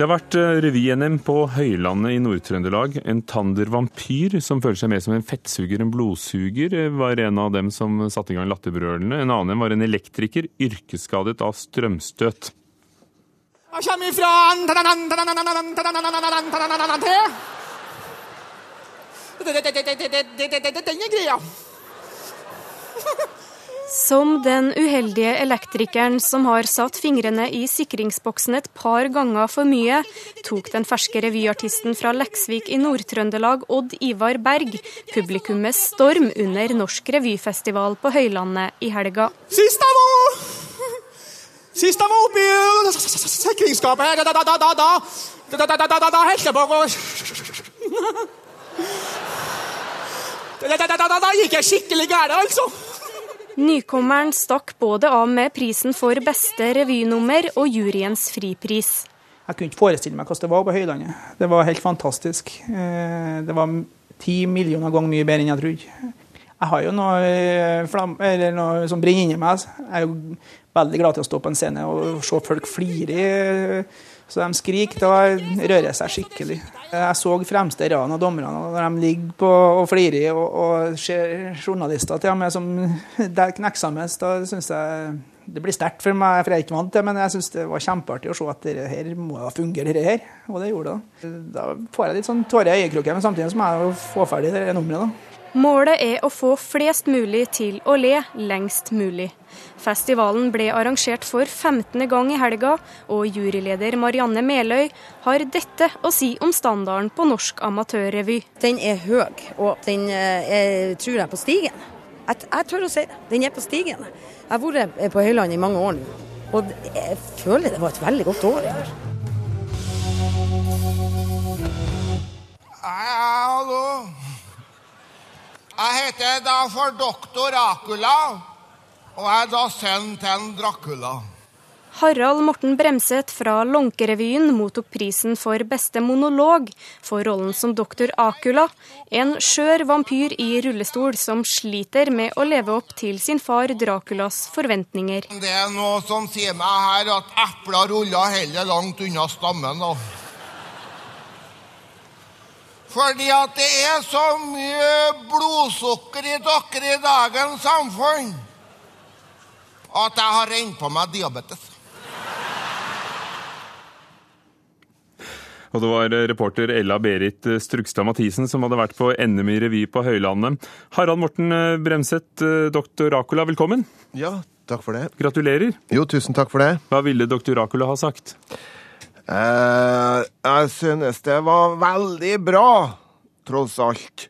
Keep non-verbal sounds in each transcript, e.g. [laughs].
Det har vært eh, revy-NM på Høylandet i Nord-Trøndelag. En tander-vampyr som føler seg mer som en fettsuger enn blodsuger, eh, var en av dem som satte i gang latterbrølene. En annen var en elektriker, yrkesskadet av strømstøt. Jeg kommer ifra Den er greia. Som den uheldige elektrikeren som har satt fingrene i sikringsboksen et par ganger for mye, tok den ferske revyartisten fra Leksvik i Nord-Trøndelag, Odd Ivar Berg, publikummet storm under Norsk revyfestival på Høylandet i helga. Sist jeg var Sist jeg var oppe i sikringsskapet her, da, da, da, da, da, da, da, da, da holdt jeg på å da, da, da, da, da gikk jeg skikkelig gærent, altså. Nykommeren stakk både av med prisen for beste revynummer og juryens fripris. Jeg kunne ikke forestille meg hvordan det var på Høylandet. Det var helt fantastisk. Eh, det var ti millioner ganger mye bedre enn jeg trodde. Jeg har jo noe, eh, flam, noe som brenner inni meg. Jeg er jo veldig glad til å stå på en scene og se folk flire så de skriker, da rører seg skikkelig. Jeg så fremste raden av dommerne når de ligger på og flirer, og, og ser journalister til og med som knekker sammen. Da syns jeg det blir sterkt for meg, for jeg er ikke vant til men jeg syns det var kjempeartig å se at det her må da fungere, det her. Og det gjorde det. Da får jeg litt sånn tårer i øyekroken, men samtidig må jeg jo få ferdig det nummeret. da. Målet er å få flest mulig til å le lengst mulig. Festivalen ble arrangert for 15. gang i helga, og juryleder Marianne Meløy har dette å si om standarden på norsk amatørrevy. Den er høy, og den eh, er, tror jeg er på stigen. Jeg, jeg, tør å si det. Den er på stigen. Jeg har vært på Høyland i mange år nå, og jeg føler det var et veldig godt år i år. Jeg heter da for doktor Akula, og jeg er da sønnen til en Dracula. Harald Morten Bremseth fra Lånkerevyen mottok prisen for beste monolog for rollen som doktor Akula, en skjør vampyr i rullestol som sliter med å leve opp til sin far Draculas forventninger. Det er noe som sier meg her at epler ruller heller langt unna stammen. da. Fordi at det er så mye blodsukker i dere i dagens samfunn at jeg har rent på meg diabetes. Og det var reporter Ella Berit Strukstad Mathisen som hadde vært på NM i revy på Høylandet. Harald Morten Bremseth, doktor Racula, velkommen. Ja, takk for det. Gratulerer. Jo, tusen takk for det. Hva ville doktor Racula ha sagt? Eh, jeg synes det var veldig bra, tross alt.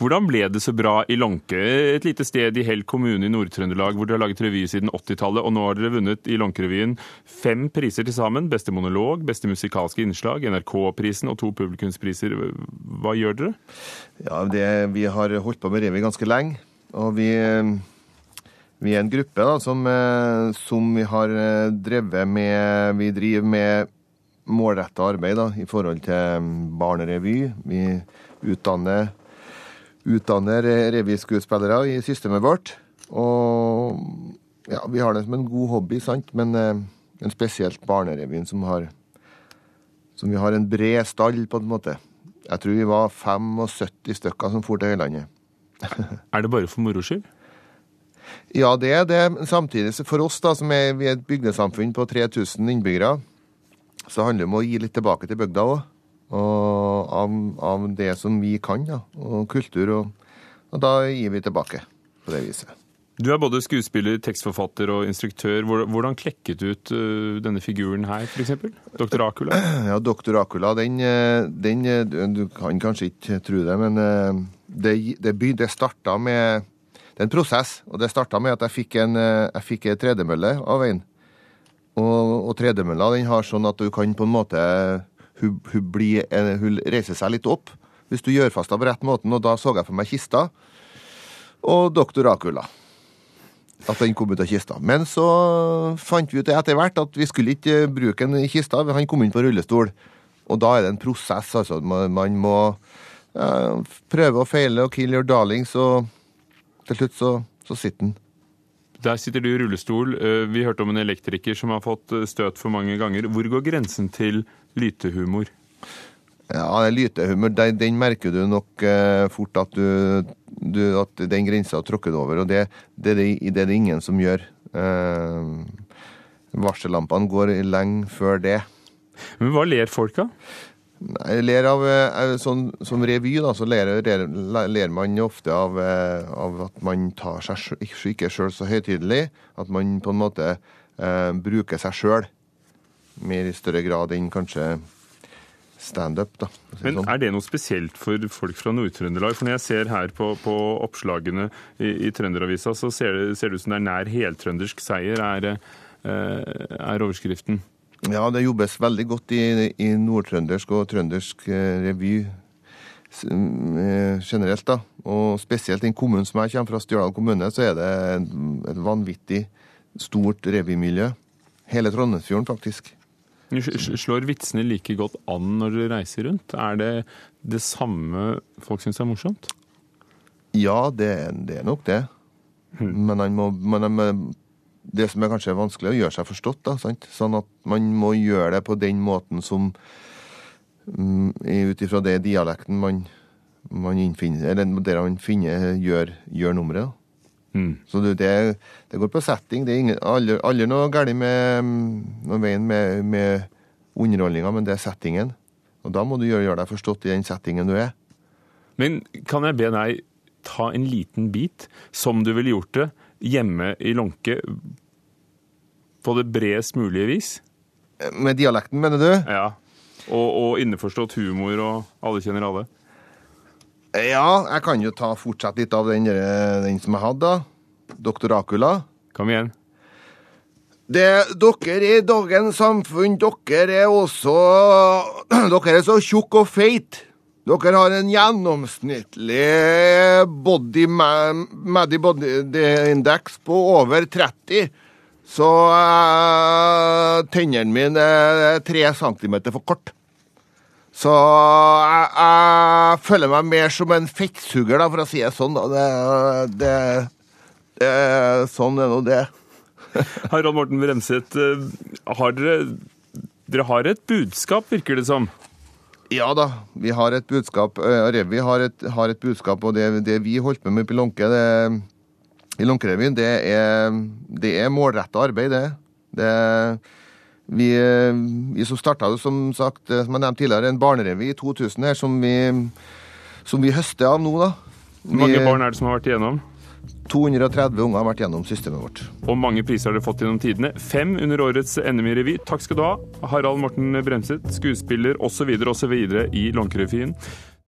Hvordan ble det så bra i Lånke, et lite sted i Hell kommune i Nord-Trøndelag, hvor dere har laget revy siden 80-tallet, og nå har dere vunnet i Lånkerevyen fem priser til sammen. Beste monolog, beste musikalske innslag, NRK-prisen og to publikumspriser. Hva gjør dere? Ja, det, Vi har holdt på med revy ganske lenge, og vi vi er en gruppe da, som, eh, som, vi har eh, drevet med Vi driver med målretta arbeid da, i forhold til mm, barnerevy. Vi utdanner, utdanner revyskuespillere i systemet vårt. Og ja, vi har det som en god hobby, sant, men eh, en spesielt barnerevyen som som vi har en bred stall, på en måte. Jeg tror vi var 75 stykker som for til Høylandet. [laughs] er det bare for moro skyld? Ja, det er det. Samtidig, for oss da, som er, vi er et bygdesamfunn på 3000 innbyggere, så handler det om å gi litt tilbake til bygda òg. Av, av, det som vi kan, da, og kultur. Og, og, da gir vi tilbake på det viset. Du er både skuespiller, tekstforfatter og instruktør. Hvordan klekket du ut uh, denne figuren her, f.eks.? Doktor Akula? [clears throat] Ja, Doktor Akula, den, øh, den, øh, Du kan kanskje ikke tro det, men det, det, det starta med det er en prosess. Og det starta med at jeg fikk en, eh, jeg fikk en tredemølle av en. Og, og tredemølla den har sånn at du kan på en måte hun, hun, blir, hun reiser seg litt opp hvis du gjør fast av på rett måten. Og da så jeg for meg kista og doktor Akula. At den kom ut av kista. Men så fant vi ut etter hvert at vi skulle ikke bruke den i kista. Han kom inn på rullestol. Og da er det en prosess, altså. Man må ja, prøve og feile og kill your darlings. og til slutt så, så sitter den. Der sitter du i rullestol. Eh, vi hørte om en elektriker som har fått eh, støt for mange ganger. Hvor går grensen til lytehumor? Ja, lytehumor, den, den merker du nok eh, fort at, du, du, at den grensa har tråkket over, og det, det, det, det, er det ingen som gjør. Varsellampene går lenge før det. Men hva ler folk av? Jeg ler av eh, sånn, Som revy da, så ler, ler, ler man ofte av, eh, av, at man tar seg ikke sjøl så høytidelig. At man på en måte eh, bruker seg sjøl mer i større grad enn kanskje standup. Si Men sånn. Er det noe spesielt for folk fra Nord-Trøndelag? For Når jeg ser her på, på oppslagene i, i Trønderavisa, så ser det, ser det ut som det er nær heltrøndersk seier, er, er overskriften. Ja, det jobbes veldig godt i, i nordtrøndersk og trøndersk eh, revy eh, generelt. da. Og spesielt i den kommunen som jeg kommer fra, Stjørdal kommune, så er det et vanvittig stort revymiljø. Hele Trondheimsfjorden, faktisk. Slår vitsene like godt an når dere reiser rundt? Er det det samme folk syns er morsomt? Ja, det, det er nok det. Hmm. Men man må, man, det som er kanskje vanskelig å gjøre seg forstått. da, sant? Sånn at man må gjøre det på den måten som um, Ut ifra det dialekten man, man innfinner, eller der man finner, gjør, gjør nummeret. Mm. Så det, det, går på setting. Det er ingen, aldri, aldri noe galt med, noe veien med, med underholdninga, men det er settingen. Og da må du gjøre, gjøre deg forstått i den settingen du er. Men kan jeg be deg ta en liten bit, som du ville gjort det, hjemme i Lånke på det bredest mulige vis? Med dialekten, mener du? Ja. Og, og innforstått humor og alle kjenner alle? Ja, jeg kan jo ta fortsette litt av den, den som jeg hadde. Doktor Akula. Kom igjen. Det, dere i dagens samfunn, dere er også [clears throat] Dere er så tjukke og feite. Dere har en gjennomsnittlig body Maddy body index på over 30. Så uh, tennene mine er tre centimeter for kort. Så jeg, jeg, føler meg mer som en fettsuger, da, for å si det sånn. Det, det, det, sånn er nå det. [laughs] Harald Morten Bremseth, eh, har dere, dere har et budskap, virker det som? Ja da, vi har et budskap. Eh, Revy har har et budskap, og det, det vi holdt med med Pilonke, Lånke, i Lånkerevyen, det er, det er målretta arbeid, det. det vi, vi som starta som sagt, som jeg nevnte tidligere, en barnerevy i 2000 her, som vi, som vi høster av nå, da. Hvor mange barn er det som har vært igjennom? 230 unger har vært gjennom systemet vårt. Og mange priser har dere fått gjennom tidene. Fem under årets NM i revy. Takk skal du ha, Harald Morten Bremset, skuespiller osv. osv. i Lånkerevyen.